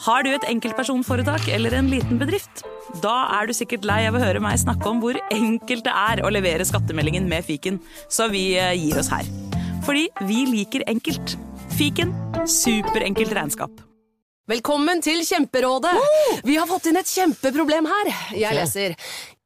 Har du et enkeltpersonforetak eller en liten bedrift? Da er du sikkert lei av å høre meg snakke om hvor enkelt det er å levere skattemeldingen med fiken, så vi eh, gir oss her. Fordi vi liker enkelt. Fiken superenkelt regnskap. Velkommen til Kjemperådet! Vi har fått inn et kjempeproblem her. Jeg leser.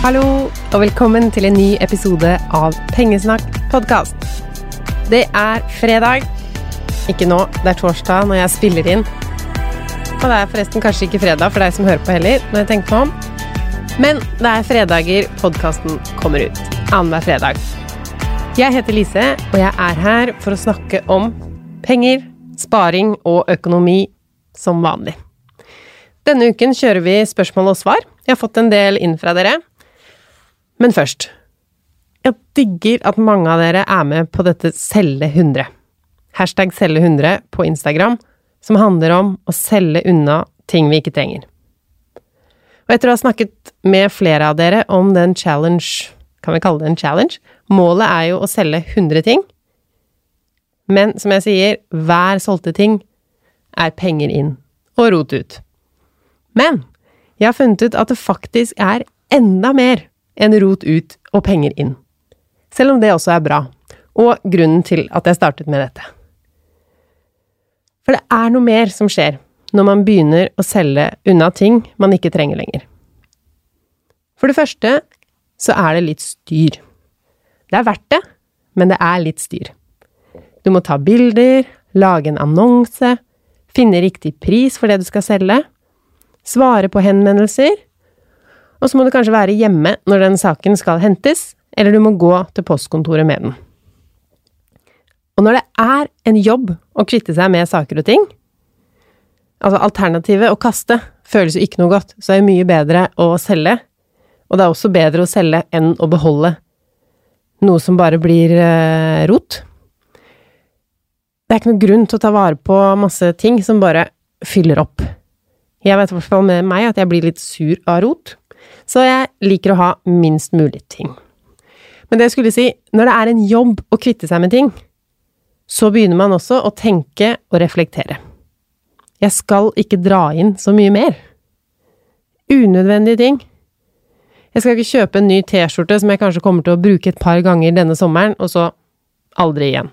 Hallo, og velkommen til en ny episode av Pengesnakk podkast. Det er fredag. Ikke nå, det er torsdag når jeg spiller inn. Og det er forresten kanskje ikke fredag for deg som hører på heller, når jeg tenker meg om. Men det er fredager podkasten kommer ut. Annenhver fredag. Jeg heter Lise, og jeg er her for å snakke om penger, sparing og økonomi som vanlig. Denne uken kjører vi spørsmål og svar. Jeg har fått en del inn fra dere. Men først. Jeg digger at mange av dere er med på dette selge 100. Hashtag selge 100 på Instagram, som handler om å selge unna ting vi ikke trenger. Og etter å ha snakket med flere av dere om den challenge, kan vi kalle det en challenge, målet er jo å selge 100 ting. Men som jeg sier, hver solgte ting er penger inn og rot ut. Men jeg har funnet ut at det faktisk er enda mer enn rot ut og penger inn. Selv om det også er bra, og grunnen til at jeg startet med dette. For det er noe mer som skjer når man begynner å selge unna ting man ikke trenger lenger. For det første så er det litt styr. Det er verdt det, men det er litt styr. Du må ta bilder, lage en annonse, finne riktig pris for det du skal selge, svare på henvendelser, og så må du kanskje være hjemme når den saken skal hentes, eller du må gå til postkontoret med den. Og når det er en jobb å kvitte seg med saker og ting, altså alternativet å kaste føles jo ikke noe godt, så er det mye bedre å selge, og det er også bedre å selge enn å beholde noe som bare blir eh, rot. Det er ikke noen grunn til å ta vare på masse ting som bare fyller opp. Jeg vet i hvert fall med meg at jeg blir litt sur av rot, så jeg liker å ha minst mulig ting. Men det jeg skulle si, når det er en jobb å kvitte seg med ting, så begynner man også å tenke og reflektere. Jeg skal ikke dra inn så mye mer. Unødvendige ting. Jeg skal ikke kjøpe en ny T-skjorte som jeg kanskje kommer til å bruke et par ganger denne sommeren, og så aldri igjen.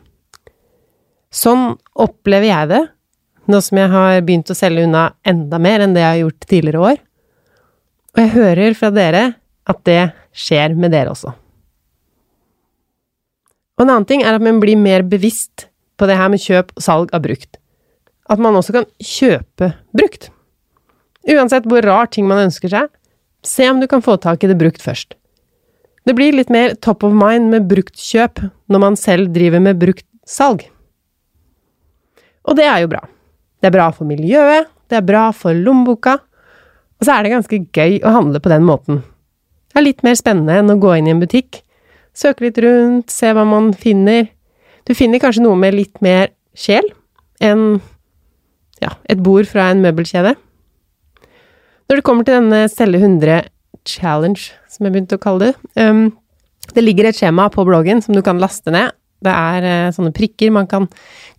Sånn opplever jeg det, nå som jeg har begynt å selge unna enda mer enn det jeg har gjort tidligere år. Og jeg hører fra dere at det skjer med dere også. Og en annen ting er at man blir mer bevisst på det her med kjøp og salg av brukt. At man også kan kjøpe brukt. Uansett hvor rar ting man ønsker seg, se om du kan få tak i det brukt først. Det blir litt mer top of mind med bruktkjøp når man selv driver med brukt salg. Og det er jo bra. Det er bra for miljøet, det er bra for lommeboka, og så er det ganske gøy å handle på den måten. Det er litt mer spennende enn å gå inn i en butikk, søke litt rundt, se hva man finner. Du finner kanskje noe med litt mer sjel enn ja, et bord fra en møbelkjede. Når det kommer til denne Selge 100 challenge, som jeg begynte å kalle det, um, det ligger et skjema på bloggen som du kan laste ned. Det er uh, sånne prikker man kan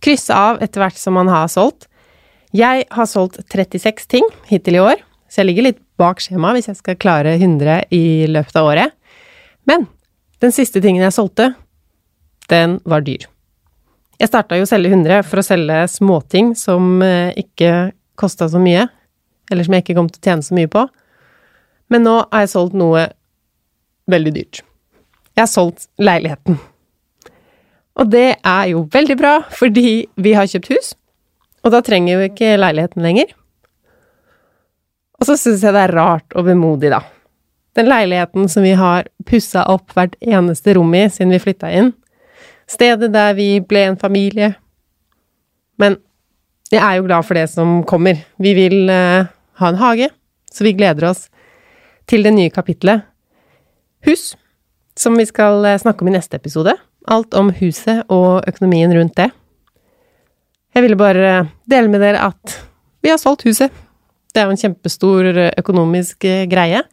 krysse av etter hvert som man har solgt. Jeg har solgt 36 ting hittil i år, så jeg ligger litt bak skjemaet hvis jeg skal klare 100 i løpet av året. Men den siste tingen jeg solgte, den var dyr. Jeg starta jo å selge 100 for å selge småting som uh, ikke kosta så mye, eller som jeg ikke kom til å tjene så mye på. Men nå har jeg solgt noe veldig dyrt. Jeg har solgt leiligheten. Og det er jo veldig bra, fordi vi har kjøpt hus, og da trenger jo ikke leiligheten lenger. Og så syns jeg det er rart og vemodig, da. Den leiligheten som vi har pussa opp hvert eneste rom i siden vi flytta inn. Stedet der vi ble en familie. Men jeg er jo glad for det som kommer. Vi vil uh, ha en hage, så vi gleder oss til det nye kapitlet Hus, som vi skal eh, snakke om i neste episode. Alt om huset og økonomien rundt det. Jeg ville bare dele med dere at vi har solgt huset. Det er jo en kjempestor eh, økonomisk eh, greie.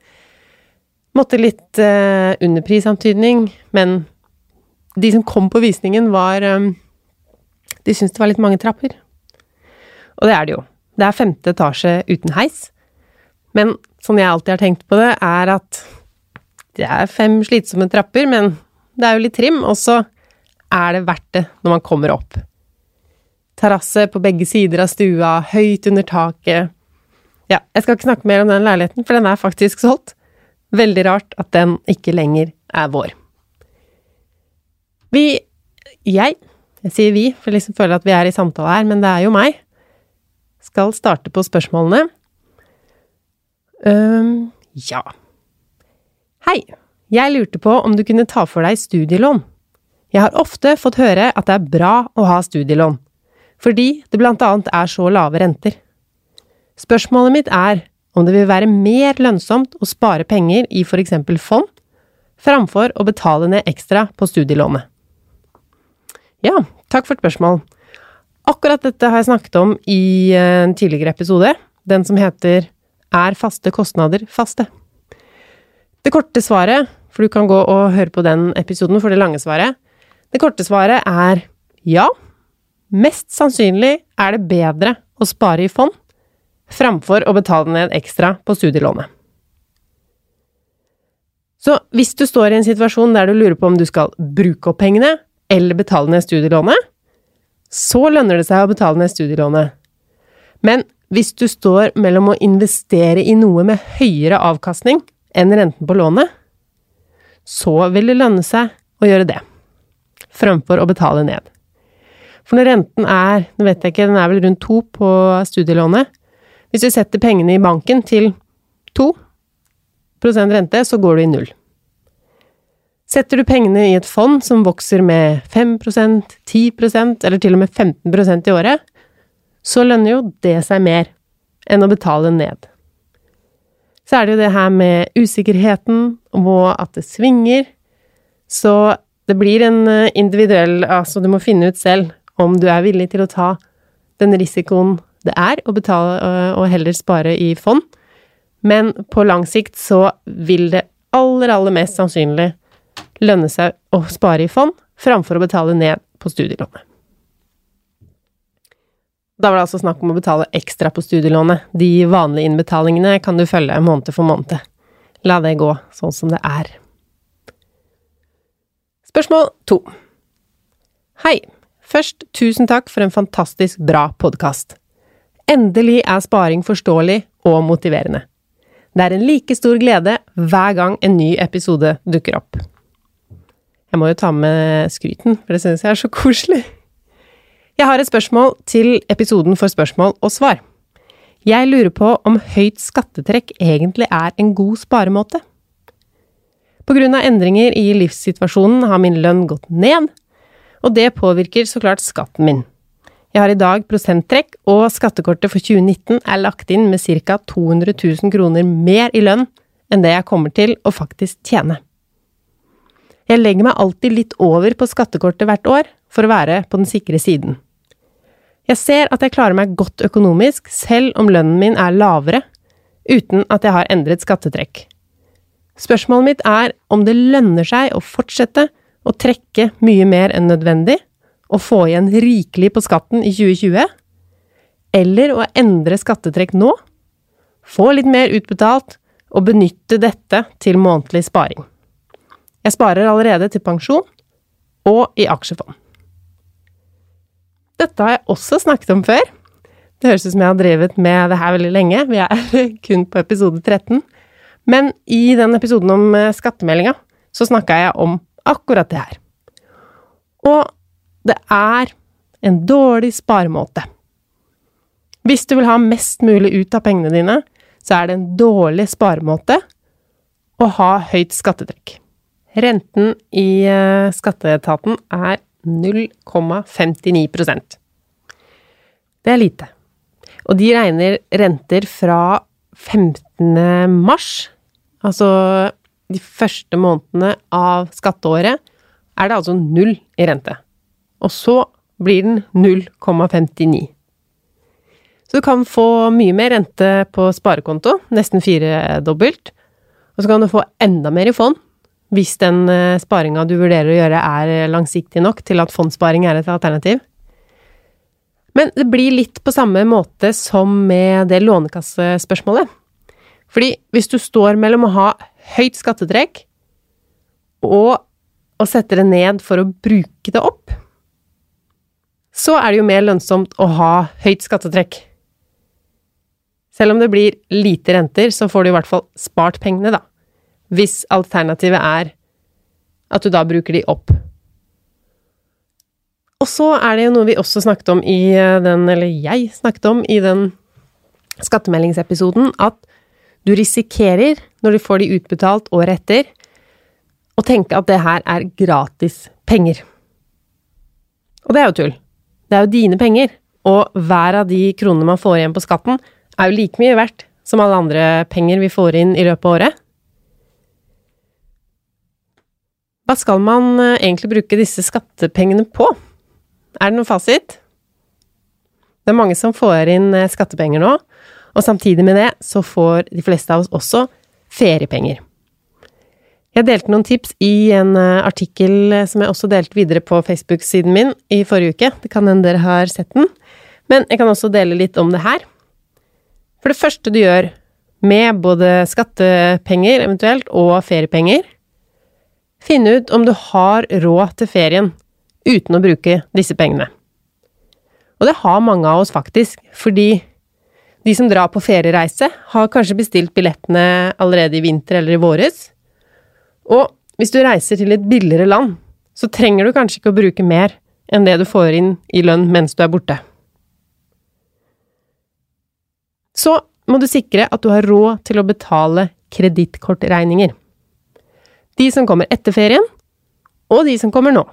Måtte litt uh, underprisantydning, men de som kom på visningen, var um, De syntes det var litt mange trapper. Og det er det jo. Det er femte etasje uten heis. Men sånn jeg alltid har tenkt på det, er at det er fem slitsomme trapper, men det er jo litt trim, og så er det verdt det når man kommer opp. Terrasse på begge sider av stua, høyt under taket. Ja, jeg skal ikke snakke mer om den leiligheten, for den er faktisk solgt. Veldig rart at den ikke lenger er vår. Vi Jeg jeg sier vi, for jeg liksom føler at vi er i samtale her, men det er jo meg. Skal starte på spørsmålene. um, ja. Hei, jeg lurte på om du kunne ta for deg studielån. Jeg har ofte fått høre at det er bra å ha studielån, fordi det blant annet er så lave renter. Spørsmålet mitt er om det vil være mer lønnsomt å spare penger i for eksempel fond, framfor å betale ned ekstra på studielånet. Ja, takk for et spørsmål. Akkurat dette har jeg snakket om i en tidligere episode, den som heter Er faste kostnader faste? Det korte svaret, for du kan gå og høre på den episoden for det lange svaret, det korte svaret er ja. Mest sannsynlig er det bedre å spare i fond framfor å betale ned ekstra på studielånet. Så hvis du står i en situasjon der du lurer på om du skal bruke opp pengene eller betale ned studielånet, så lønner det seg å betale ned studielånet. Men hvis du står mellom å investere i noe med høyere avkastning enn renten på lånet, så vil det lønne seg å gjøre det, fremfor å betale ned. For når renten er, nå vet jeg ikke, den er vel rundt to på studielånet, hvis du setter pengene i banken til 2% rente, så går du i null. Setter du pengene i et fond som vokser med 5% 10% eller til og med 15% i året, så lønner jo det seg mer enn å betale ned. Så er det jo det her med usikkerheten og at det svinger. Så det blir en eh, individuell Altså, du må finne ut selv om du er villig til å ta den risikoen det er å betale eh, og heller spare i fond. Men på lang sikt så vil det aller, aller mest sannsynlig lønne seg å spare i fond framfor å betale ned på studielånet. Da var det altså snakk om å betale ekstra på studielånet. De vanlige innbetalingene kan du følge måned for måned. La det gå sånn som det er. Spørsmål to. Hei. Først, tusen takk for en fantastisk bra podkast. Endelig er sparing forståelig og motiverende. Det er en like stor glede hver gang en ny episode dukker opp. Jeg må jo ta med skryten, for det synes jeg er så koselig. Jeg har et spørsmål til episoden for spørsmål og svar. Jeg lurer på om høyt skattetrekk egentlig er en god sparemåte. På grunn av endringer i livssituasjonen har min lønn gått ned, og det påvirker så klart skatten min. Jeg har i dag prosenttrekk, og skattekortet for 2019 er lagt inn med ca. 200 000 kroner mer i lønn enn det jeg kommer til å faktisk tjene. Jeg legger meg alltid litt over på skattekortet hvert år for å være på den sikre siden. Jeg ser at jeg klarer meg godt økonomisk selv om lønnen min er lavere, uten at jeg har endret skattetrekk. Spørsmålet mitt er om det lønner seg å fortsette å trekke mye mer enn nødvendig, og få igjen rikelig på skatten i 2020, eller å endre skattetrekk nå, få litt mer utbetalt og benytte dette til månedlig sparing. Jeg sparer allerede til pensjon og i aksjefond. Dette har jeg også snakket om før. Det høres ut som jeg har drevet med det her veldig lenge, vi er kun på episode 13. Men i den episoden om eh, skattemeldinga så snakka jeg om akkurat det her. Og det er en dårlig sparemåte. Hvis du vil ha mest mulig ut av pengene dine, så er det en dårlig sparemåte å ha høyt skattetrekk. Renten i eh, skatteetaten er 0,59% Det er lite. Og de regner renter fra 15. mars, altså de første månedene av skatteåret, er det altså null i rente. Og så blir den 0,59. Så du kan få mye mer rente på sparekonto, nesten firedobbelt. Og så kan du få enda mer i fond, hvis den eh, sparinga du vurderer å gjøre er langsiktig nok til at fondssparing er et alternativ. Men det blir litt på samme måte som med det lånekassespørsmålet. Fordi hvis du står mellom å ha høyt skattetrekk og å sette det ned for å bruke det opp, så er det jo mer lønnsomt å ha høyt skattetrekk. Selv om det blir lite renter, så får du i hvert fall spart pengene, da. Hvis alternativet er at du da bruker de opp. Og så er det jo noe vi også snakket om i den, eller jeg snakket om i den skattemeldingsepisoden, at du risikerer, når du får de utbetalt året etter, å tenke at det her er gratis penger. Og det er jo tull. Det er jo dine penger, og hver av de kronene man får igjen på skatten, er jo like mye verdt som alle andre penger vi får inn i løpet av året. Hva skal man eh, egentlig bruke disse skattepengene på? Er det noen fasit? Det er mange som får inn eh, skattepenger nå, og samtidig med det så får de fleste av oss også feriepenger. Jeg delte noen tips i en eh, artikkel som jeg også delte videre på Facebook-siden min i forrige uke. Det kan hende dere har sett den. Men jeg kan også dele litt om det her. For det første du gjør med både skattepenger eventuelt og feriepenger, finne ut om du har råd til ferien uten å bruke disse pengene. Og det har mange av oss faktisk, fordi de som drar på feriereise, har kanskje bestilt billettene allerede i vinter eller i våres, og hvis du reiser til et billigere land, så trenger du kanskje ikke å bruke mer enn det du får inn i lønn mens du er borte. Så må du sikre at du har råd til å betale kredittkortregninger. De som kommer etter ferien, og de som kommer nå.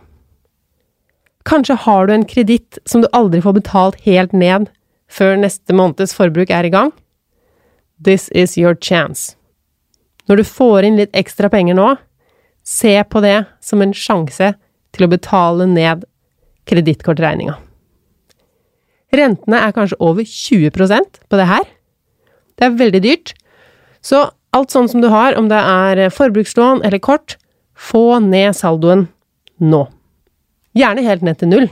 Kanskje har du en kreditt som du aldri får betalt helt ned før neste måneds forbruk er i gang? This is your chance. Når du får inn litt ekstra penger nå, se på det som en sjanse til å betale ned kredittkortregninga. Rentene er kanskje over 20% på det her. Det er veldig dyrt. Så alt sånn som du har, om det er forbrukslån eller kort, få ned saldoen nå. Gjerne helt ned til null.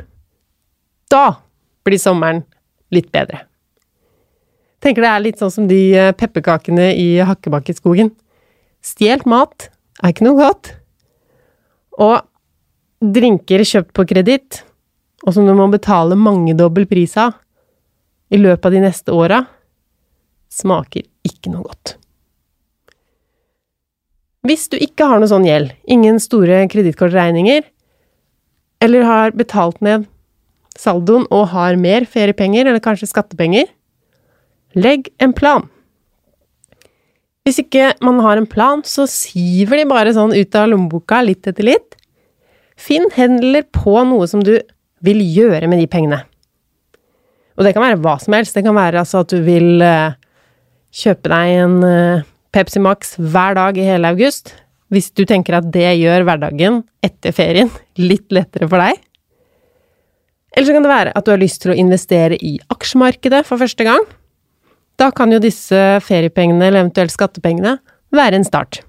Da blir sommeren litt bedre. Tenker det er litt sånn som de eh, pepperkakene i Hakkebakkeskogen. Stjålet mat er ikke noe godt. Og drinker kjøpt på kreditt, og som du må betale mangedobbel pris av i løpet av de neste åra, smaker ikke noe godt. Hvis du ikke har noe sånn gjeld, ingen store kredittkortregninger, eller har betalt ned saldoen og har mer feriepenger eller kanskje skattepenger, legg en plan. Hvis ikke man har en plan, så siver de bare sånn ut av lommeboka litt etter litt. Finn heller på noe som du vil gjøre med de pengene. Og det kan være hva som helst. Det kan være altså at du vil eh, kjøpe deg en eh, Pepsi Max hver dag i hele august. Hvis du tenker at det gjør hverdagen etter ferien litt lettere for deg. Eller så kan det være at du har lyst til å investere i aksjemarkedet for første gang. Da kan jo disse feriepengene, eller eventuelt skattepengene, være en start.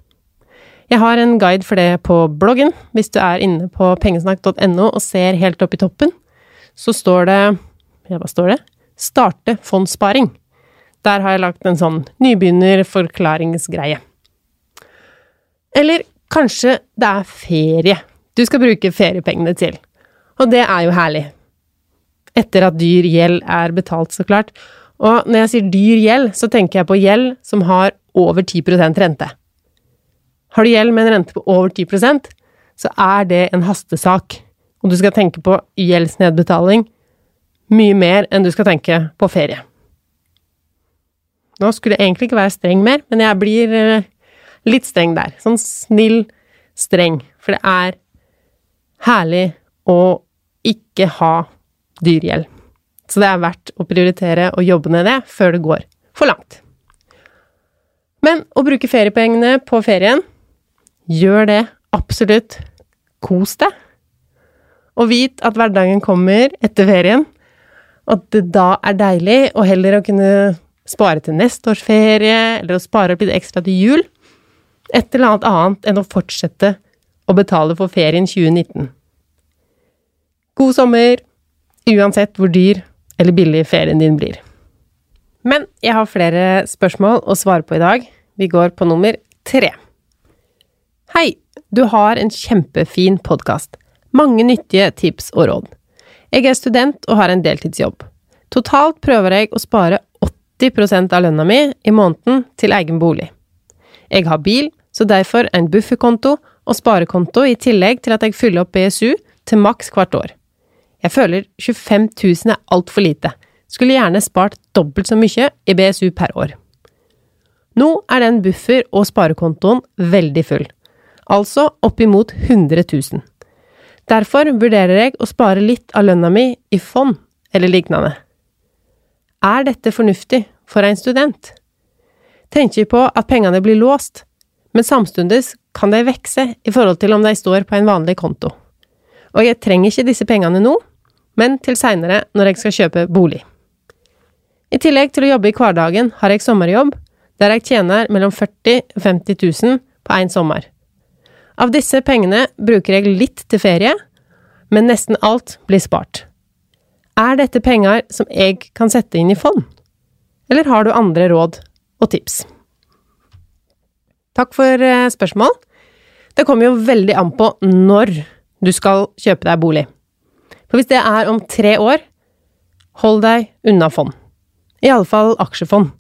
Jeg har en guide for det på bloggen. Hvis du er inne på pengesnakk.no og ser helt opp i toppen, så står det Ja, hva står det? Starte fondssparing. Der har jeg lagt en sånn nybegynnerforklaringsgreie. Eller kanskje det er ferie du skal bruke feriepengene til. Og det er jo herlig. Etter at dyr gjeld er betalt, så klart. Og når jeg sier dyr gjeld, så tenker jeg på gjeld som har over 10% rente. Har du gjeld med en rente på over 10% så er det en hastesak, og du skal tenke på gjeldsnedbetaling mye mer enn du skal tenke på ferie. Nå skulle jeg egentlig ikke være streng mer, men jeg blir eh, litt streng der. Sånn snill streng, for det er herlig å ikke ha dyr gjeld. Så det er verdt å prioritere å jobbe ned det før det går for langt. Men å bruke feriepengene på ferien, gjør det absolutt. Kos deg. Og vit at hverdagen kommer etter ferien, og at det da er deilig å heller å kunne spare til neste års ferie, eller å spare opp litt ekstra til jul, et eller annet annet enn å fortsette å betale for ferien 2019. God sommer, uansett hvor dyr eller billig ferien din blir. Men jeg har flere spørsmål å svare på i dag. Vi går på nummer tre. Hei, du har en kjempefin podkast. Mange nyttige tips og råd. Jeg er student og har en deltidsjobb. Totalt prøver jeg å spare 80% av lønna mi i måneden til egen bolig. Jeg har bil, så derfor en bufferkonto og sparekonto i tillegg til at jeg fyller opp BSU til maks hvert år. Jeg føler 25 000 er altfor lite. Skulle gjerne spart dobbelt så mye i BSU per år. Nå er den buffer- og sparekontoen veldig full, altså oppimot 100 000. Derfor vurderer jeg å spare litt av lønna mi i fond eller lignende. Er dette fornuftig for en student? Tenker på at pengene blir låst, men samtidig kan de vokse i forhold til om de står på en vanlig konto. Og jeg trenger ikke disse pengene nå, men til seinere når jeg skal kjøpe bolig. I tillegg til å jobbe i hverdagen har jeg sommerjobb, der jeg tjener mellom 40 og 50 000 på én sommer. Av disse pengene bruker jeg litt til ferie, men nesten alt blir spart. Er dette penger som jeg kan sette inn i fond? Eller har du andre råd og tips? Takk for eh, spørsmål. Det kommer jo veldig an på når du skal kjøpe deg bolig. For hvis det er om tre år, hold deg unna fond. Iallfall aksjefond.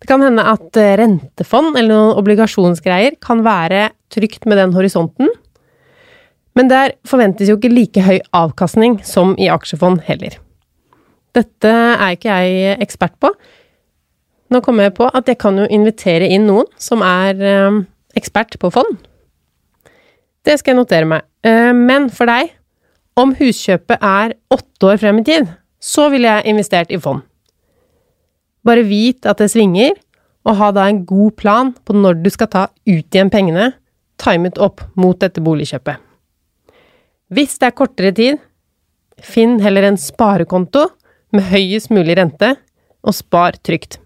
Det kan hende at eh, rentefond eller noen obligasjonsgreier kan være trygt med den horisonten, men der forventes jo ikke like høy avkastning som i aksjefond heller. Dette er ikke jeg ekspert på. Nå kommer jeg på at jeg kan jo invitere inn noen som er eh, ekspert på fond. Det skal jeg notere meg. Eh, men for deg om huskjøpet er åtte år frem i tid, så ville jeg investert i fond. Bare vit at det svinger, og ha da en god plan på når du skal ta ut igjen pengene, timet opp mot dette boligkjøpet. Hvis det er kortere tid, finn heller en sparekonto med høyest mulig rente, og spar trygt.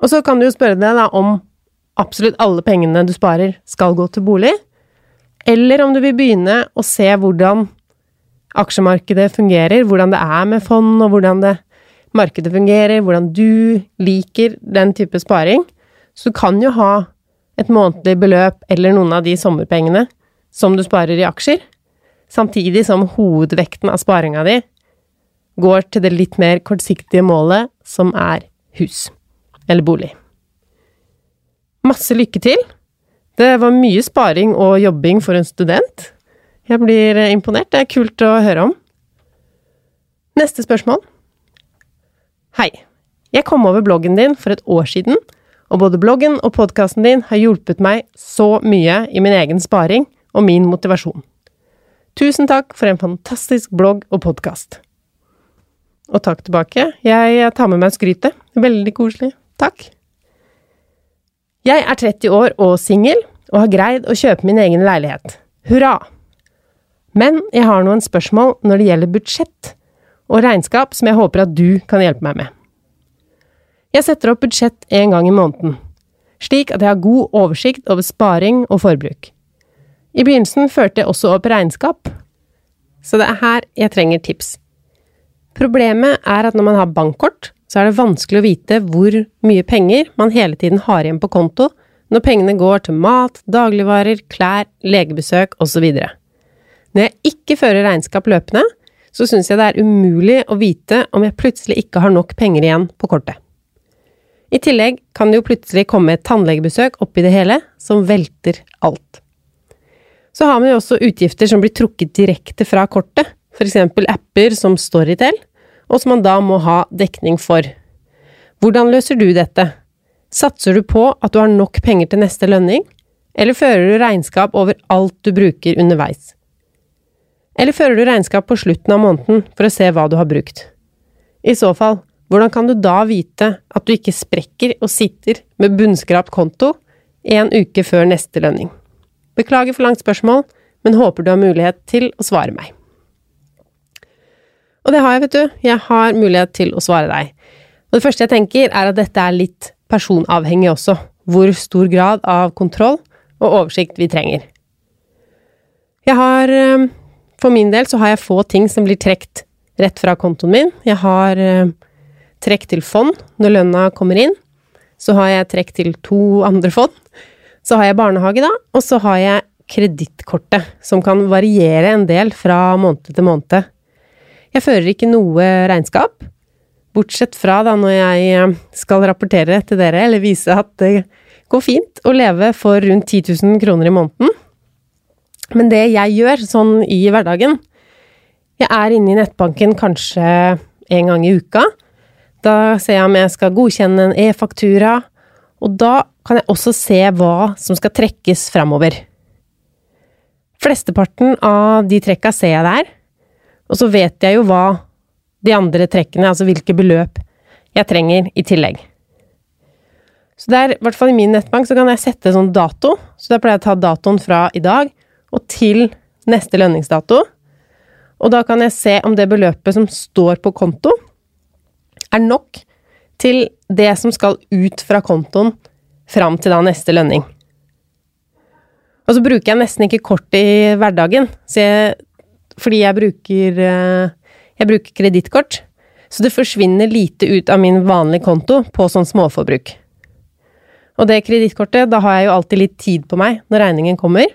Og så kan du jo spørre deg da om absolutt alle pengene du sparer, skal gå til bolig, eller om du vil begynne å se hvordan aksjemarkedet fungerer, hvordan det er med fond, og hvordan det, markedet fungerer, hvordan du liker den type sparing. Så du kan jo ha et månedlig beløp eller noen av de sommerpengene som du sparer i aksjer, samtidig som hovedvekten av sparinga di går til det litt mer kortsiktige målet, som er hus eller bolig. Masse lykke til! Det var mye sparing og jobbing for en student. Jeg blir imponert. Det er kult å høre om. Neste spørsmål. Hei. Jeg kom over bloggen din for et år siden, og både bloggen og podkasten din har hjulpet meg så mye i min egen sparing og min motivasjon. Tusen takk for en fantastisk blogg og podkast. Og takk tilbake. Jeg tar med meg skrytet. Veldig koselig. Takk. Jeg er 30 år og singel, og har greid å kjøpe min egen leilighet. Hurra! Men jeg har noen spørsmål når det gjelder budsjett og regnskap som jeg håper at du kan hjelpe meg med. Jeg setter opp budsjett en gang i måneden, slik at jeg har god oversikt over sparing og forbruk. I begynnelsen førte jeg også opp regnskap, så det er her jeg trenger tips. Problemet er at når man har bankkort, så er det vanskelig å vite hvor mye penger man hele tiden har igjen på konto når pengene går til mat, dagligvarer, klær, legebesøk osv. Når jeg ikke fører regnskap løpende, så syns jeg det er umulig å vite om jeg plutselig ikke har nok penger igjen på kortet. I tillegg kan det jo plutselig komme et tannlegebesøk oppi det hele, som velter alt. Så har man jo også utgifter som blir trukket direkte fra kortet, eksempel apper som Storytel, og som man da må ha dekning for. Hvordan løser du dette? Satser du på at du har nok penger til neste lønning, eller fører du regnskap over alt du bruker underveis? Eller fører du regnskap på slutten av måneden for å se hva du har brukt? I så fall, hvordan kan du da vite at du ikke sprekker og sitter med bunnskrapt konto en uke før neste lønning? Beklager for langt spørsmål, men håper du har mulighet til å svare meg. Og det har jeg, vet du. Jeg har mulighet til å svare deg. Og det første jeg tenker, er at dette er litt personavhengig også. Hvor stor grad av kontroll og oversikt vi trenger. Jeg har eh, For min del så har jeg få ting som blir trukket rett fra kontoen min. Jeg har eh, trekk til fond når lønna kommer inn. Så har jeg trekk til to andre fond. Så har jeg barnehage, da. Og så har jeg kredittkortet, som kan variere en del fra måned til måned. Jeg fører ikke noe regnskap, bortsett fra da når jeg eh, skal rapportere til dere, eller vise at det går fint å leve for rundt 10 000 kroner i måneden. Men det jeg gjør sånn i hverdagen Jeg er inne i nettbanken kanskje en gang i uka. Da ser jeg om jeg skal godkjenne en e-faktura, og da kan jeg også se hva som skal trekkes framover. Flesteparten av de trekka ser jeg der, og så vet jeg jo hva de andre trekkene, altså hvilke beløp jeg trenger i tillegg. Så der, i hvert fall i min nettbank, så kan jeg sette sånn dato. Så da pleier jeg å ta datoen fra i dag og til neste lønningsdato. Og da kan jeg se om det beløpet som står på konto, er nok til det som skal ut fra kontoen fram til da neste lønning. Og så bruker jeg nesten ikke kort i hverdagen, så jeg fordi jeg bruker eh, Jeg bruker kredittkort. Så det forsvinner lite ut av min vanlige konto på sånn småforbruk. Og det kredittkortet, da har jeg jo alltid litt tid på meg når regningen kommer.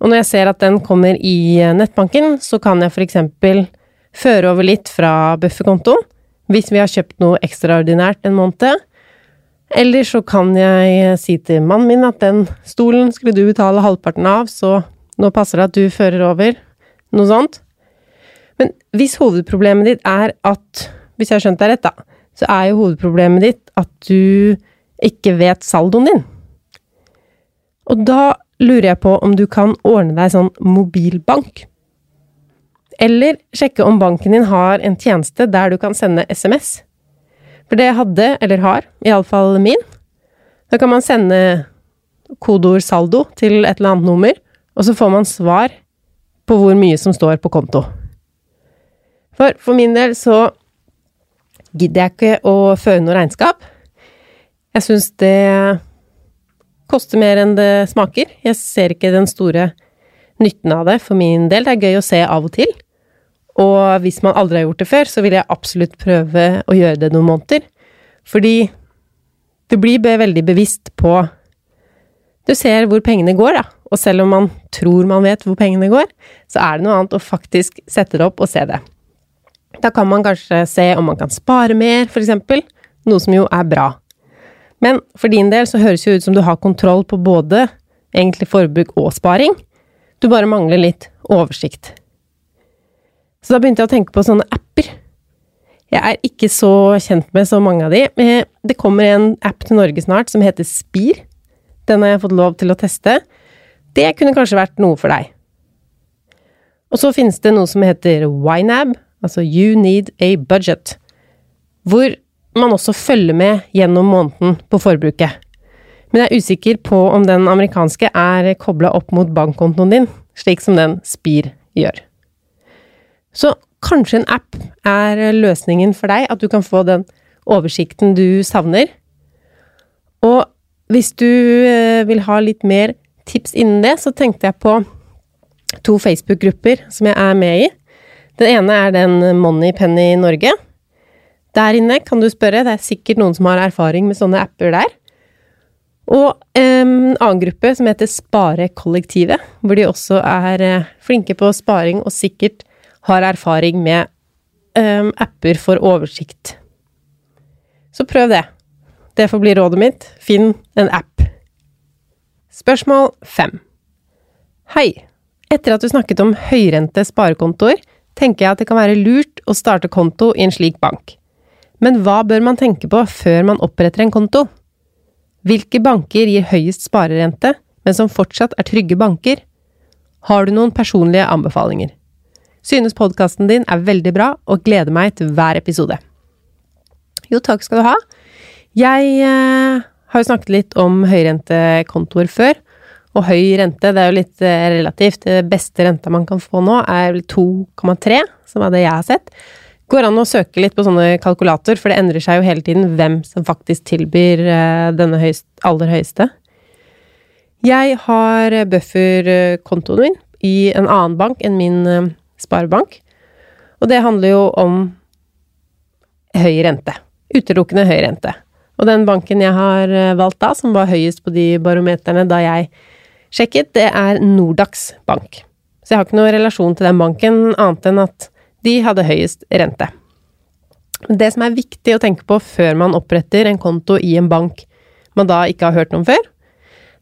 Og når jeg ser at den kommer i eh, nettbanken, så kan jeg eksempel føre over litt fra bufferkontoen hvis vi har kjøpt noe ekstraordinært en måned. Eller så kan jeg si til mannen min at den stolen skulle du betale halvparten av, så nå passer det at du fører over noe sånt. Men hvis hovedproblemet ditt er at Hvis jeg har skjønt deg rett, da, så er jo hovedproblemet ditt at du ikke vet saldoen din. Og da lurer jeg på om du kan ordne deg sånn mobilbank. Eller sjekke om banken din har en tjeneste der du kan sende SMS. For det hadde, eller har, iallfall min. Da kan man sende kodeord saldo til et eller annet nummer, og så får man svar på hvor mye som står på konto. For for min del så gidder jeg ikke å føre noe regnskap. Jeg syns det koster mer enn det smaker. Jeg ser ikke den store nytten av det for min del. Det er gøy å se av og til. Og hvis man aldri har gjort det før, så vil jeg absolutt prøve å gjøre det noen måneder. Fordi du blir veldig bevisst på Du ser hvor pengene går, da. Og selv om man tror man vet hvor pengene går, så er det noe annet å faktisk sette det opp og se det. Da kan man kanskje se om man kan spare mer, eksempel, noe som jo er bra. Men for din del så høres jo ut som du har kontroll på både egentlig forbruk og sparing. Du bare mangler litt oversikt. Så da begynte jeg å tenke på sånne apper. Jeg er ikke så kjent med så mange av de. Det kommer en app til Norge snart som heter Spir. Den har jeg fått lov til å teste. Det kunne kanskje vært noe for deg. Og så finnes det noe som heter YNAB, altså You Need a Budget, hvor man også følger med gjennom måneden på forbruket. Men jeg er usikker på om den amerikanske er kobla opp mot bankkontoen din, slik som den Spir gjør. Så kanskje en app er løsningen for deg, at du kan få den oversikten du savner. Og hvis du eh, vil ha litt mer tips innen det, så tenkte jeg på to Facebook-grupper som jeg er med i. Den ene er den Moneypenny Norge. Der inne kan du spørre, det er sikkert noen som har erfaring med sånne apper der. Og en annen gruppe som heter Sparekollektivet, hvor de også er eh, flinke på sparing og sikkert har erfaring med um, apper for oversikt. Så prøv det. Det får bli rådet mitt. Finn en app. Spørsmål fem. Hei. Etter at du snakket om høyrente sparekontoer, tenker jeg at det kan være lurt å starte konto i en slik bank. Men hva bør man tenke på før man oppretter en konto? Hvilke banker gir høyest sparerente, men som fortsatt er trygge banker? Har du noen personlige anbefalinger? Synes podkasten din er veldig bra, og gleder meg til hver episode. Jo, takk skal du ha. Jeg eh, har jo snakket litt om høyrentekontoer før, og høy rente, det er jo litt eh, relativt. Det beste renta man kan få nå, er 2,3, som er det jeg har sett. Går an å søke litt på sånne kalkulator, for det endrer seg jo hele tiden hvem som faktisk tilbyr eh, denne høyst, aller høyeste. Jeg har bufferkontoen min i en annen bank enn min eh, sparebank, og det handler jo om høy rente. Utelukkende høy rente. Og den banken jeg har eh, valgt da, som var høyest på de barometerne da jeg sjekket, det er Nordax bank. Så jeg har ikke noen relasjon til den banken, annet enn at de hadde høyest rente. Det som er viktig å tenke på før man oppretter en konto i en bank man da ikke har hørt noe om før,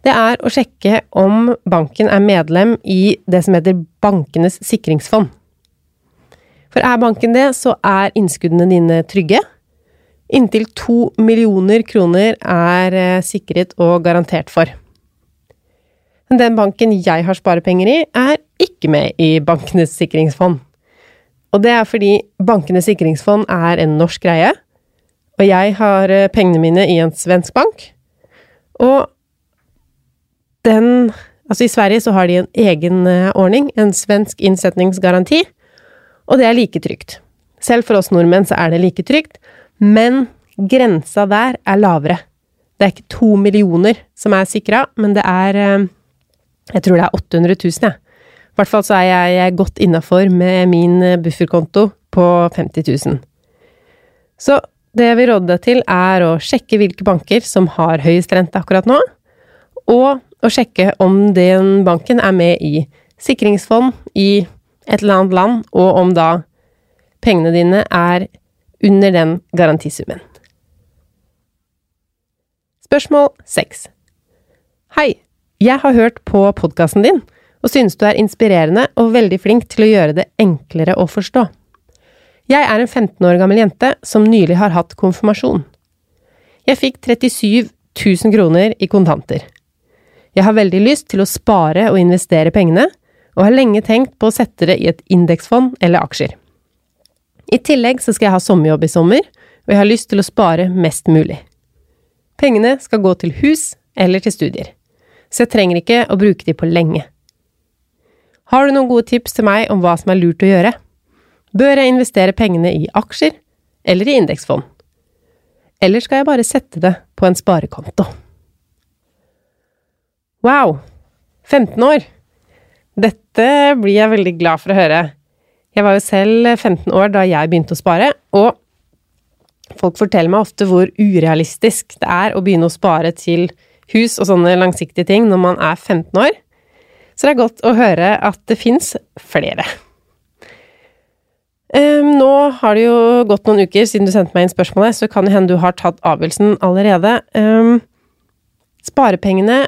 det er å sjekke om banken er medlem i det som heter Bankenes sikringsfond. For er banken det, så er innskuddene dine trygge. Inntil to millioner kroner er eh, sikret og garantert for. Men den banken jeg har sparepenger i, er ikke med i Bankenes sikringsfond. Og det er fordi Bankenes sikringsfond er en norsk greie, og jeg har eh, pengene mine i en svensk bank. Og den Altså, i Sverige så har de en egen eh, ordning, en svensk innsetningsgaranti, og det er like trygt. Selv for oss nordmenn så er det like trygt, men grensa der er lavere. Det er ikke to millioner som er sikra, men det er eh, Jeg tror det er 800 000, jeg. I hvert fall så er jeg godt innafor med min eh, bufferkonto på 50 000. Så det jeg vil råde deg til, er å sjekke hvilke banker som har høyest rente akkurat nå, og å sjekke om den banken er med i sikringsfond i et eller annet land, og om da pengene dine er under den garantisummen. Spørsmål 6 Hei, jeg har hørt på podkasten din og synes du er inspirerende og veldig flink til å gjøre det enklere å forstå. Jeg er en 15 år gammel jente som nylig har hatt konfirmasjon. Jeg fikk 37 000 kroner i kontanter. Jeg har veldig lyst til å spare og investere pengene, og har lenge tenkt på å sette det i et indeksfond eller aksjer. I tillegg så skal jeg ha sommerjobb i sommer, og jeg har lyst til å spare mest mulig. Pengene skal gå til hus eller til studier, så jeg trenger ikke å bruke de på lenge. Har du noen gode tips til meg om hva som er lurt å gjøre? Bør jeg investere pengene i aksjer eller i indeksfond? Eller skal jeg bare sette det på en sparekonto? Wow! 15 år! Dette blir jeg veldig glad for å høre. Jeg var jo selv 15 år da jeg begynte å spare, og folk forteller meg ofte hvor urealistisk det er å begynne å spare til hus og sånne langsiktige ting når man er 15 år. Så det er godt å høre at det fins flere. Um, nå har det jo gått noen uker siden du sendte meg inn spørsmålet, så kan det hende du har tatt avgjørelsen allerede. Um, sparepengene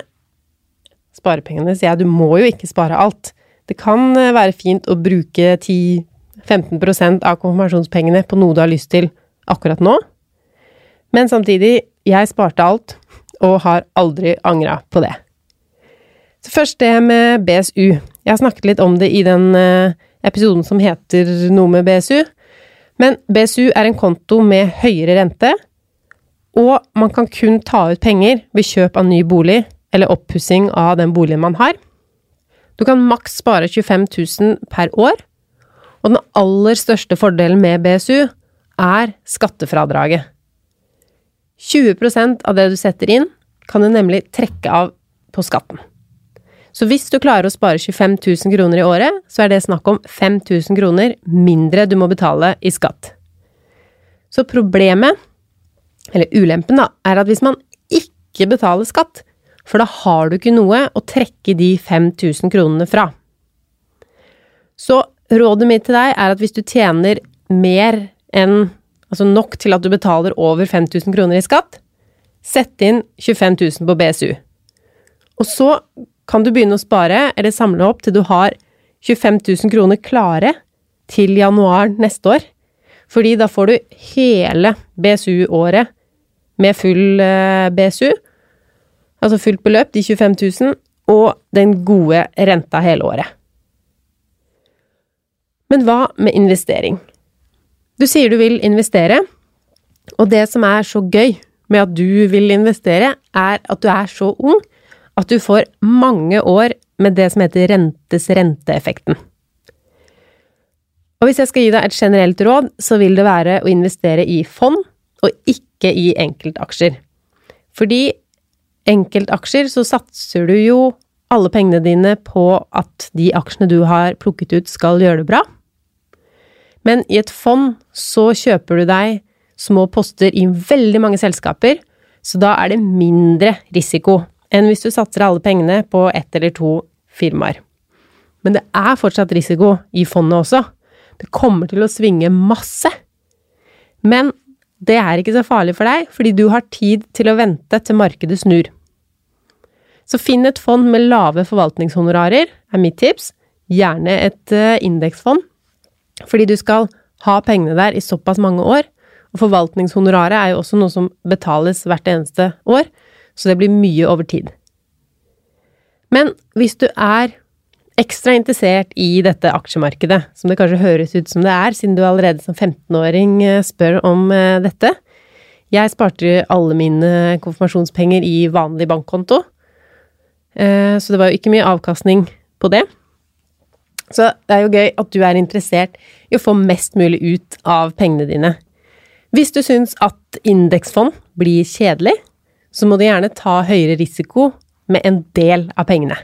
Sparepengene, sier jeg, du må jo ikke spare alt. Det kan eh, være fint å bruke 10-15% av konfirmasjonspengene på noe du har lyst til akkurat nå, men samtidig, jeg sparte alt, og har aldri angra på det. Så først det med BSU. Jeg har snakket litt om det i den eh, episoden som heter noe med BSU, Men BSU er en konto med høyere rente, og man kan kun ta ut penger ved kjøp av ny bolig eller oppussing av den boligen man har. Du kan maks spare 25 000 per år, og den aller største fordelen med BSU er skattefradraget. 20% av det du setter inn, kan du nemlig trekke av på skatten. Så hvis du klarer å spare 25 000 kroner i året, så er det snakk om 5000 kroner mindre du må betale i skatt. Så problemet, eller ulempen da, er at hvis man ikke betaler skatt, for da har du ikke noe å trekke de 5000 kronene fra. Så rådet mitt til deg er at hvis du tjener mer enn altså nok til at du betaler over 5000 kroner i skatt, sett inn 25 000 på BSU. Og så kan du begynne å spare eller samle opp til du har 25 000 kroner klare til januar neste år. Fordi da får du hele BSU-året med full eh, BSU, altså fullt beløp, de 25 000, og den gode renta hele året. Men hva med investering? Du sier du vil investere, og det som er så gøy med at du vil investere, er at du er så ung at du får mange år med det som heter rentes renteeffekten. Og hvis jeg skal gi deg et generelt råd, så vil det være å investere i fond, og ikke i enkeltaksjer. Fordi enkeltaksjer så satser du jo alle pengene dine på at de aksjene du har plukket ut, skal gjøre det bra. Men i et fond så kjøper du deg små poster i veldig mange selskaper, så da er det mindre risiko enn hvis du satser alle pengene på ett eller to firmaer. Men det er fortsatt risiko i fondet også. Det kommer til å svinge masse. Men det er ikke så farlig for deg, fordi du har tid til å vente til markedet snur. Så finn et fond med lave forvaltningshonorarer, er mitt tips. Gjerne et eh, indeksfond, fordi du skal ha pengene der i såpass mange år. Og forvaltningshonoraret er jo også noe som betales hvert eneste år, så det blir mye over tid. Men hvis du er ekstra interessert i dette aksjemarkedet, som det kanskje høres ut som det er, siden du allerede som 15-åring eh, spør om eh, dette Jeg sparte alle mine konfirmasjonspenger i vanlig bankkonto, så det var jo ikke mye avkastning på det. Så det er jo gøy at du er interessert i å få mest mulig ut av pengene dine. Hvis du syns at indeksfond blir kjedelig, så må du gjerne ta høyere risiko med en del av pengene.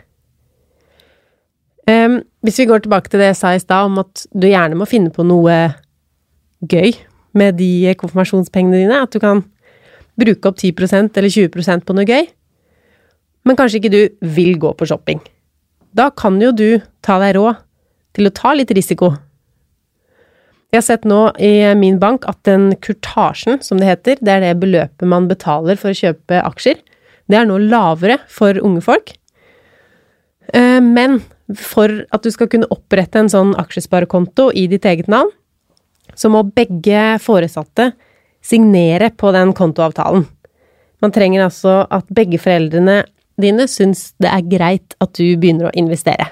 Um, hvis vi går tilbake til det jeg sa i stad om at du gjerne må finne på noe gøy med de konfirmasjonspengene dine, at du kan bruke opp 10% eller 20% på noe gøy, men kanskje ikke du vil gå på shopping. Da kan jo du ta deg råd til å ta litt risiko jeg har sett nå i min bank at den kurtasjen, som det heter, det er det beløpet man betaler for å kjøpe aksjer, det er nå lavere for unge folk. Eh, men for at du skal kunne opprette en sånn aksjesparekonto i ditt eget navn, så må begge foresatte signere på den kontoavtalen. Man trenger altså at begge foreldrene dine syns det er greit at du begynner å investere.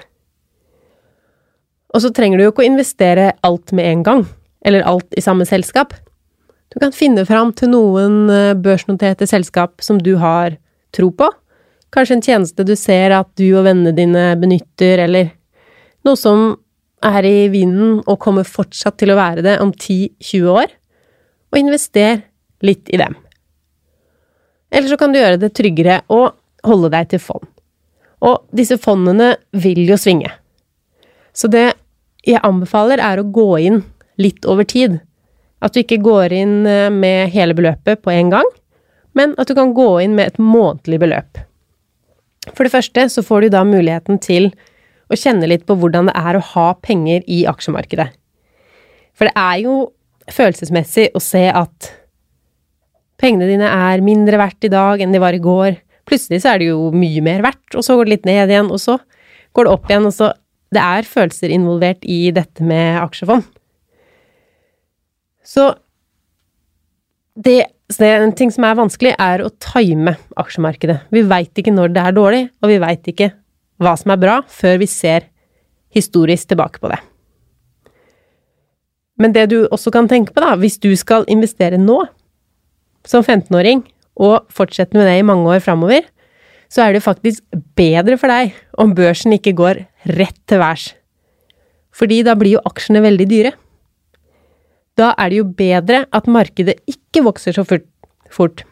Og så trenger du jo ikke å investere alt med en gang, eller alt i samme selskap. Du kan finne fram til noen eh, børsnoterte selskap som du har tro på. Kanskje en tjeneste du ser at du og vennene dine benytter, eller noe som er i vinden og kommer fortsatt til å være det om 10-20 år, og invester litt i dem. Eller så kan du gjøre det tryggere og holde deg til fond. Og disse fondene vil jo svinge. Så det jeg anbefaler, er å gå inn litt over tid. At du ikke går inn eh, med hele beløpet på en gang, men at du kan gå inn med et månedlig beløp. For det første så får du da muligheten til å kjenne litt på hvordan det er å ha penger i aksjemarkedet. For det er jo følelsesmessig å se at pengene dine er mindre verdt i dag enn de var i går. Plutselig så er det jo mye mer verdt, og så går det litt ned igjen, og så går det opp igjen, og så det er følelser involvert i dette med aksjefond. Så det, det en ting som er vanskelig, er å time aksjemarkedet. Vi veit ikke når det er dårlig, og vi veit ikke hva som er bra, før vi ser historisk tilbake på det. Men det du også kan tenke på, da, hvis du skal investere nå, som 15-åring, og fortsetter med det i mange år framover, så er det faktisk bedre for deg om børsen ikke går rett til værs. Fordi da blir jo aksjene veldig dyre. Da er det jo bedre at markedet ikke vokser så fort,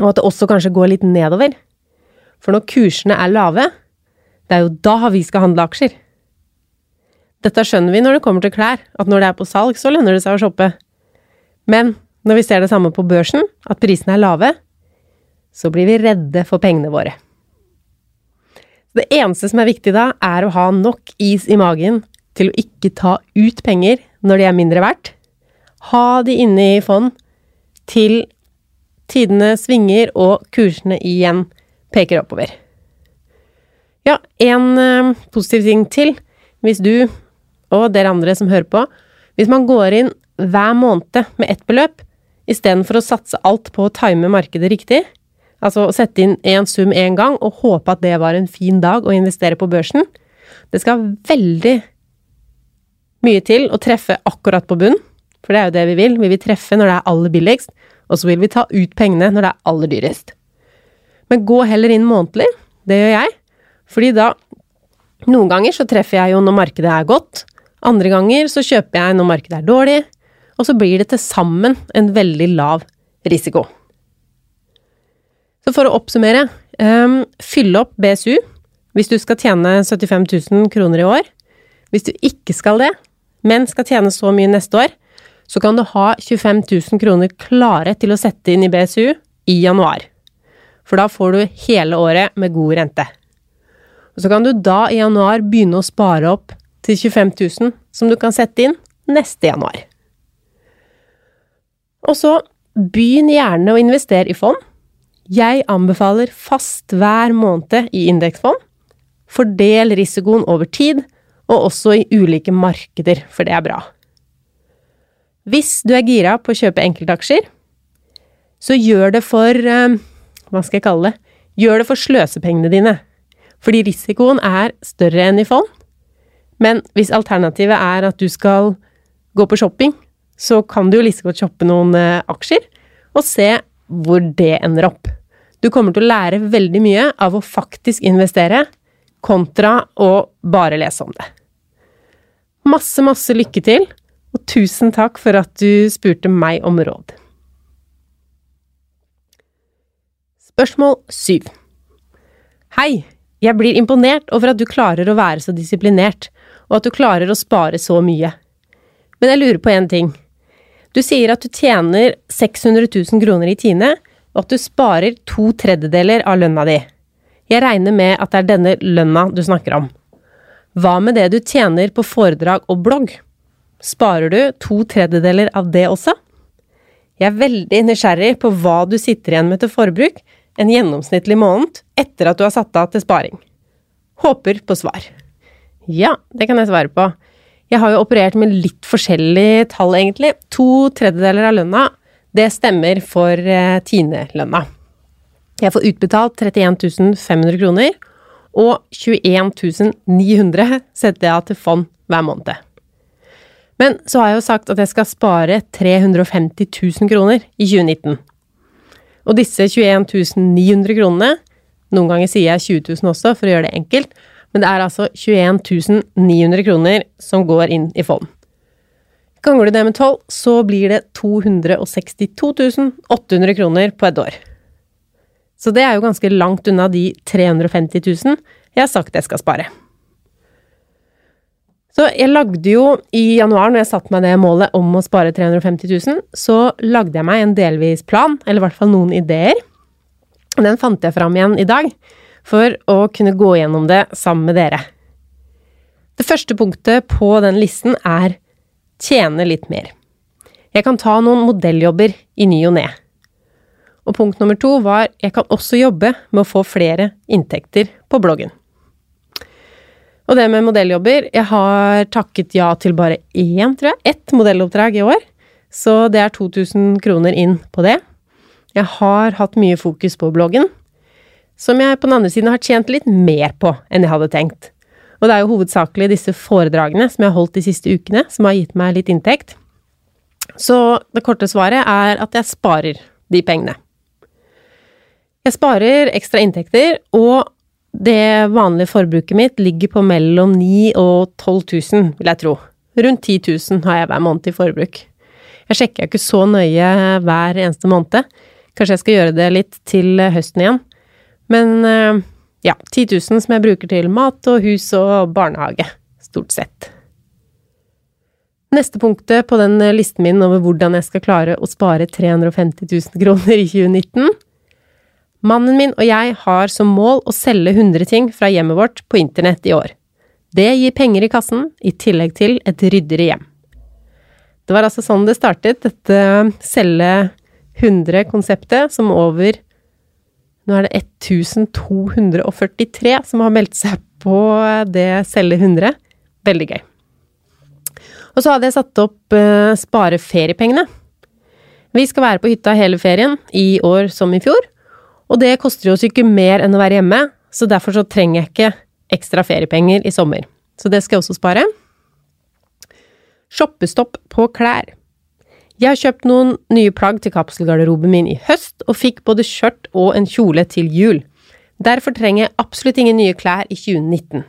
og at det også kanskje går litt nedover. For når kursene er lave, det er jo da vi skal handle aksjer. Dette skjønner vi når det kommer til klær, at når det er på salg, så lønner det seg å shoppe. Men når vi ser det samme på børsen, at prisene er lave, så blir vi redde for pengene våre. Det eneste som er viktig da, er å ha nok is i magen til å ikke ta ut penger når de er mindre verdt. Ha de inne i fond til tidene svinger og kursene igjen peker oppover. Ja, en uh, positiv ting til. Hvis du og dere andre som hører på, hvis man går inn hver måned med ett beløp, istedenfor å satse alt på å time markedet riktig, altså å sette inn én sum én gang og håpe at det var en fin dag å investere på børsen, det skal veldig mye til å treffe akkurat på bunn, for det er jo det vi vil, vi vil treffe når det er aller billigst, og så vil vi ta ut pengene når det er aller dyrest. Men gå heller inn månedlig, det gjør jeg, fordi da Noen ganger så treffer jeg jo når markedet er godt, andre ganger så kjøper jeg når markedet er dårlig, og så blir det til sammen en veldig lav risiko. Så for å oppsummere, um, fyll opp BSU hvis du skal tjene 75 000 kroner i år. Hvis du ikke skal det, men skal tjene så mye neste år, så kan du ha 25 000 kroner klare til å sette inn i BSU i januar. For da får du hele året med god rente. Og så kan du da i januar begynne å spare opp til 25 000 som du kan sette inn neste januar. Og så begynn gjerne å investere i fond. Jeg anbefaler fast hver måned i indeksfond. Fordel risikoen over tid, og også i ulike markeder, for det er bra. Hvis du er gira på å kjøpe enkeltaksjer, så gjør det for eh, Hva skal jeg kalle det? Gjør det for sløsepengene dine. Fordi risikoen er større enn i fond. Men hvis alternativet er at du skal gå på shopping, så kan du jo like godt shoppe noen eh, aksjer, og se hvor det ender opp. Du kommer til å lære veldig mye av å faktisk investere, kontra å bare lese om det. Masse, masse lykke til, og tusen takk for at du spurte meg om råd. Spørsmål syv. Hei, jeg blir imponert over at du klarer å være så disiplinert og at du klarer å spare så mye. Men jeg lurer på én ting. Du sier at du tjener 600 000 kroner i Tine, og at du sparer to tredjedeler av lønna di. Jeg regner med at det er denne lønna du snakker om. Hva med det du tjener på foredrag og blogg? Sparer du to tredjedeler av det også? Jeg er veldig nysgjerrig på hva du sitter igjen med til forbruk en gjennomsnittlig måned etter at du har satt av til sparing. Håper på svar. Ja, det kan jeg svare på. Jeg har jo operert med litt forskjellige tall, egentlig. To tredjedeler av lønna, det stemmer for eh, Tine-lønna. Jeg får utbetalt 31 500 kroner, og 21 900 setter jeg av til fond hver måned. Men så har jeg jo sagt at jeg skal spare 350 000 kroner i 2019. Og disse 21 900 kronene, noen ganger sier jeg 20 000 også, for å gjøre det enkelt, men det er altså 21 900 kroner som går inn i fond. Ganger du det med 12, så blir det 262 800 kroner på et år. Så det er jo ganske langt unna de 350 000 jeg har sagt jeg skal spare. Så jeg lagde jo i januar, når jeg satte meg det målet om å spare 350 000, så lagde jeg meg en delvis plan, eller i hvert fall noen ideer. Den fant jeg fram igjen i dag for å kunne gå gjennom det sammen med dere. Det første punktet på den listen er tjene litt mer. Jeg kan ta noen modelljobber i ny og ne. Og punkt nummer to var jeg kan også jobbe med å få flere inntekter på bloggen. Og det med modelljobber Jeg har takket ja til bare én, tror jeg, ett modelloppdrag i år. Så det er 2000 kroner inn på det. Jeg har hatt mye fokus på bloggen som jeg på den andre siden har tjent litt mer på enn jeg hadde tenkt. Og det er jo hovedsakelig disse foredragene som jeg har holdt de siste ukene, som har gitt meg litt inntekt. Så det korte svaret er at jeg sparer de pengene. Jeg sparer ekstra inntekter, og det vanlige forbruket mitt ligger på mellom 9000 og 12 000, vil jeg tro. Rundt 10 000 har jeg hver måned i forbruk. Jeg sjekker ikke så nøye hver eneste måned. Kanskje jeg skal gjøre det litt til høsten igjen. Men eh, ja, 10 000 som jeg bruker til mat og hus og barnehage, stort sett. Neste punktet på den listen min over hvordan jeg skal klare å spare 350 000 kroner i 2019 Mannen min og jeg har som mål å selge 100 ting fra hjemmet vårt på internett i år. Det gir penger i kassen, i tillegg til et ryddigere hjem. Det var altså sånn det startet, dette selge 100-konseptet, som over Nå er det 1243 som har meldt seg på det selge 100. Veldig gøy. Og så hadde jeg satt opp uh, spare feriepengene. Vi skal være på hytta hele ferien, i år som i fjor. Og det koster oss ikke mer enn å være hjemme, så derfor så trenger jeg ikke ekstra feriepenger i sommer. Så det skal jeg også spare. Shoppestopp på klær. Jeg har kjøpt noen nye plagg til kapselgarderoben min i høst, og fikk både skjørt og en kjole til jul. Derfor trenger jeg absolutt ingen nye klær i 2019.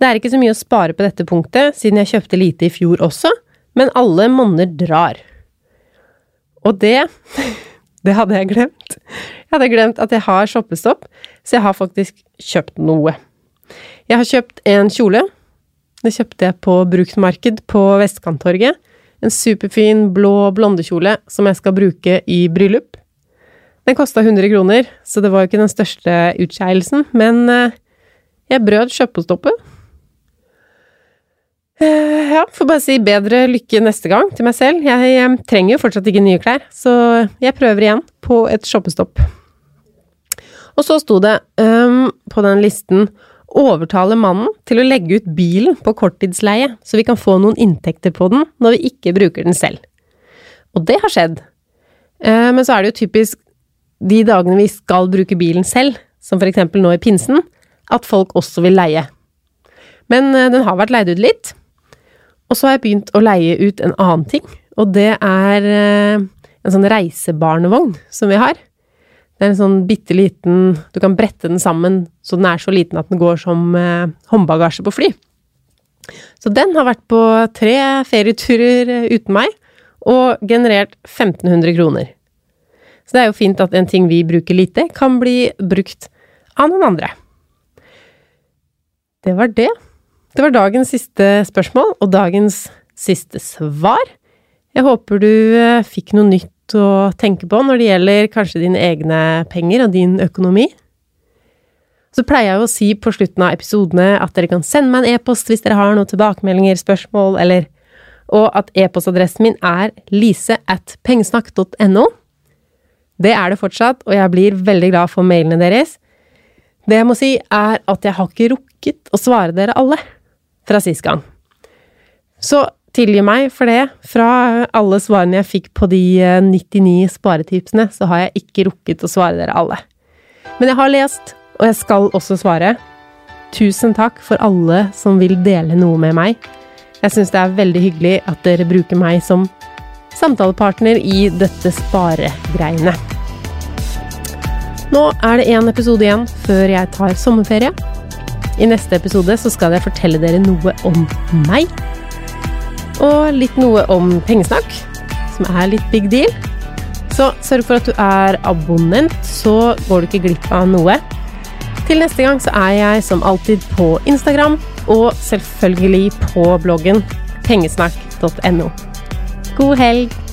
Det er ikke så mye å spare på dette punktet, siden jeg kjøpte lite i fjor også, men alle monner drar. Og det Det hadde jeg glemt. Jeg hadde glemt at jeg har shoppestopp, så jeg har faktisk kjøpt noe. Jeg har kjøpt en kjole. Det kjøpte jeg på bruktmarked på Vestkanttorget. En superfin blå blondekjole som jeg skal bruke i bryllup. Den kosta 100 kroner, så det var jo ikke den største utskeielsen, men eh, jeg brød kjøpestoppet. Eh, ja, får bare si bedre lykke neste gang til meg selv. Jeg, jeg trenger jo fortsatt ikke nye klær, så jeg prøver igjen på et shoppestopp. Og så sto det um, på den listen overtale mannen til å legge ut bilen på korttidsleie, så vi kan få noen inntekter på den når vi ikke bruker den selv. Og det har skjedd. Uh, men så er det jo typisk de dagene vi skal bruke bilen selv, som for eksempel nå i pinsen, at folk også vil leie. Men uh, den har vært leid ut litt, og så har jeg begynt å leie ut en annen ting, og det er eh, en sånn reisebarnevogn som vi har. Det er en sånn bitte liten Du kan brette den sammen så den er så liten at den går som eh, håndbagasje på fly. Så den har vært på tre ferieturer eh, uten meg, og generert 1500 kroner. Så det er jo fint at en ting vi bruker lite, kan bli brukt av noen andre. Det var det. Det var dagens siste spørsmål, og dagens siste svar. Jeg håper du eh, fikk noe nytt å tenke på når det gjelder kanskje dine egne penger og din økonomi. Så pleier jeg å si på slutten av episodene at dere kan sende meg en e-post hvis dere har noen tilbakemeldinger, spørsmål, eller Og at e-postadressen min er lise at pengesnakk.no. Det er det fortsatt, og jeg blir veldig glad for mailene deres. Det jeg må si, er at jeg har ikke rukket å svare dere alle fra sist gang. Så tilgi meg for det. Fra alle svarene jeg fikk på de 99 eh, sparetipsene, så har jeg ikke rukket å svare dere alle. Men jeg har lest, og jeg skal også svare. Tusen takk for alle som vil dele noe med meg. Jeg syns det er veldig hyggelig at dere bruker meg som samtalepartner i dette sparegreiene. Nå er det én episode igjen før jeg tar sommerferie. I neste episode så skal jeg fortelle dere noe om meg. Og litt noe om pengesnakk, som er litt big deal. Så sørg for at du er abonnent, så går du ikke glipp av noe. Til neste gang så er jeg som alltid på Instagram, og selvfølgelig på bloggen pengesnakk.no. God helg!